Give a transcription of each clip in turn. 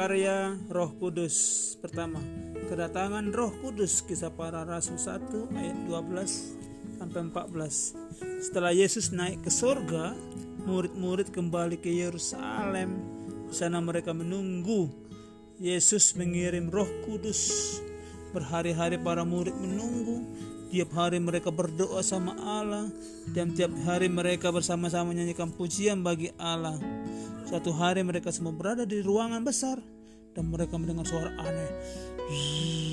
Prakarya Roh Kudus Pertama. Kedatangan Roh Kudus Kisah para Rasul 1 ayat 12 sampai 14 Setelah Yesus naik ke surga Murid-murid kembali ke Yerusalem. Di sana mereka menunggu Yesus mengirim Roh Kudus. Berhari-hari para murid menunggu Tiap hari mereka berdoa sama Allah dan tiap hari mereka bersama-sama menyanyikan pujian bagi Allah. Suatu hari mereka semua berada di ruangan besar dan mereka mendengar suara aneh.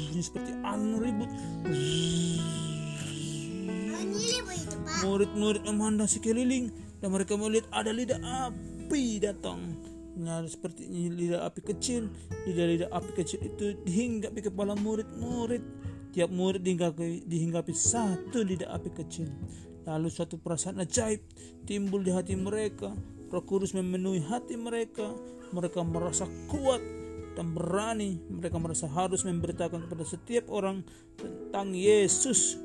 Ini seperti angin ribut. Murid-murid memandang sekeliling dan mereka melihat ada lidah api datang. Nah, seperti lidah api kecil. Lidah-lidah api kecil itu dihinggapi kepala murid-murid. Tiap murid dihinggapi, dihinggapi satu lidah api kecil. Lalu suatu perasaan ajaib timbul di hati mereka. Roh Kudus memenuhi hati mereka. Mereka merasa kuat dan berani. Mereka merasa harus memberitakan kepada setiap orang tentang Yesus.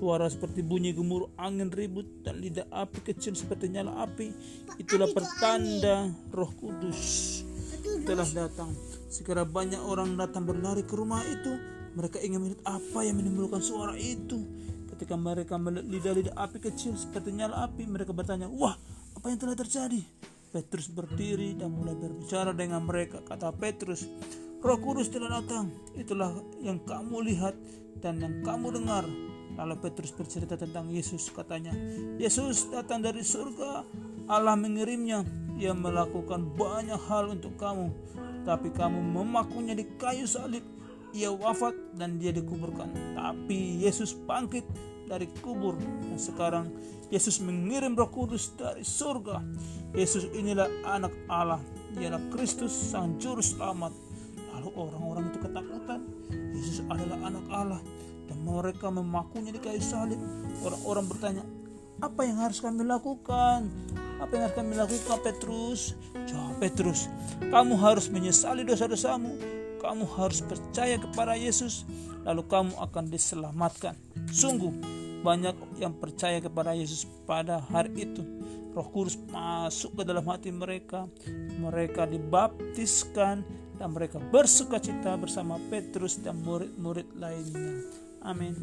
Suara seperti bunyi gemuruh angin ribut dan lidah api kecil seperti nyala api. Itulah pertanda Roh Kudus telah datang. Segera banyak orang datang berlari ke rumah itu. Mereka ingin melihat apa yang menimbulkan suara itu. Ketika mereka melihat lidah-lidah api kecil seperti nyala api, mereka bertanya, "Wah, apa yang telah terjadi? Petrus berdiri dan mulai berbicara dengan mereka. Kata Petrus, Roh Kudus telah datang. Itulah yang kamu lihat dan yang kamu dengar. Lalu Petrus bercerita tentang Yesus. Katanya, Yesus datang dari surga. Allah mengirimnya. Ia melakukan banyak hal untuk kamu. Tapi kamu memakunya di kayu salib. Ia wafat dan dia dikuburkan. Tapi Yesus bangkit dari kubur dan sekarang Yesus mengirim Roh Kudus dari surga. Yesus inilah anak Allah, dialah Kristus sang juru selamat. Lalu orang-orang itu ketakutan. Yesus adalah anak Allah dan mereka memakunya di kayu salib. Orang-orang bertanya, apa yang harus kami lakukan? Apa yang harus kami lakukan Petrus? Jawab Petrus, kamu harus menyesali dosa-dosamu. Kamu harus percaya kepada Yesus, lalu kamu akan diselamatkan. Sungguh, banyak yang percaya kepada Yesus pada hari itu. Roh Kudus masuk ke dalam hati mereka. Mereka dibaptiskan dan mereka bersuka cita bersama Petrus dan murid-murid lainnya. Amin.